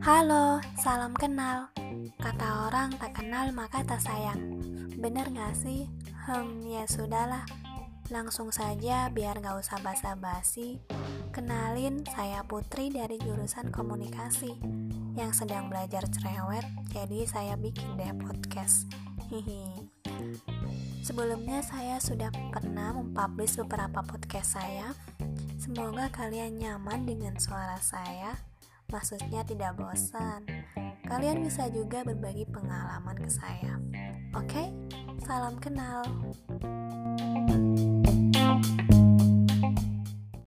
Halo, salam kenal. Kata orang tak kenal maka tak sayang. Bener gak sih? Hmm, ya sudahlah. Langsung saja biar gak usah basa-basi. Kenalin, saya Putri dari jurusan komunikasi yang sedang belajar cerewet, jadi saya bikin deh podcast. Hihi. Sebelumnya saya sudah pernah mempublish beberapa podcast saya. Semoga kalian nyaman dengan suara saya maksudnya tidak bosan. Kalian bisa juga berbagi pengalaman ke saya. Oke, salam kenal. thank you